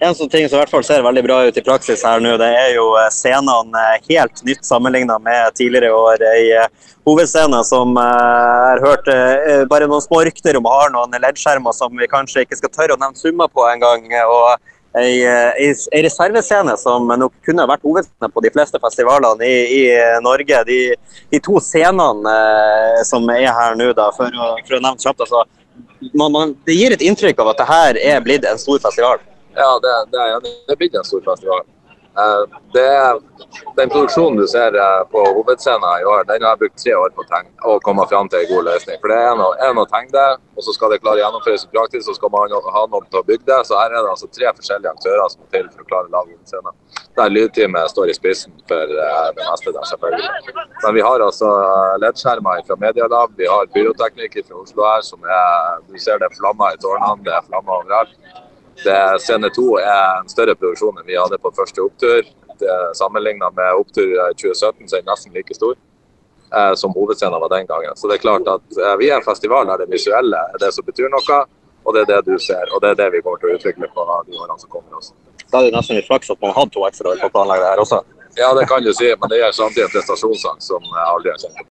En sånn ting som i hvert fall ser veldig bra ut i praksis her nå, det er jo eh, scenene eh, helt nytt sammenligna med tidligere år. Ei eh, hovedscene som jeg har hørt bare noen små rykter om har noen leddskjermer som vi kanskje ikke skal tørre å nevne summer på engang. Ei, ei, ei reservescene som nok kunne vært hovedscene på de fleste festivalene i, i Norge. De, de, to scenene som er her nå, da, for for å nevne kjapt. altså man, man, det gir et inntrykk av at det her er blitt en stor festival. Ja, det, det. Det er blitt en stor festival. Uh, det den produksjonen du ser uh, på hovedscenen i år, den har jeg brukt tre år på å tegne og komme fram til en god løsning. For Det er en å, en tegne det, og så skal det klare å gjennomføres i praksis, så skal man ha noen til å bygge det. Så her er det altså tre forskjellige aktører som må til for å klare å lage hovedscenen. Der lydteamet står i spissen for uh, det meste der, selvfølgelig. Men vi har altså leddskjermer fra Medialab, vi har pyroteknikere fra Oslo her som er Du ser det er flammer i tårnene, det er flammer overalt. Scene to er en større produksjon enn vi hadde på første opptur. Sammenligna med opptur i 2017 så er den nesten like stor eh, som hovedscenen var den gangen. Så det er klart at eh, vi er en festival der det visuelle er det som betyr noe, og det er det du ser. Og det er det vi kommer til å utvikle på de årene som kommer også. Da er det nesten litt flaks at man hadde to ekstra år på å planlegge det her også. Ja, det kan du si, men det er samtidig en prestasjonsangst som jeg aldri har kjent på.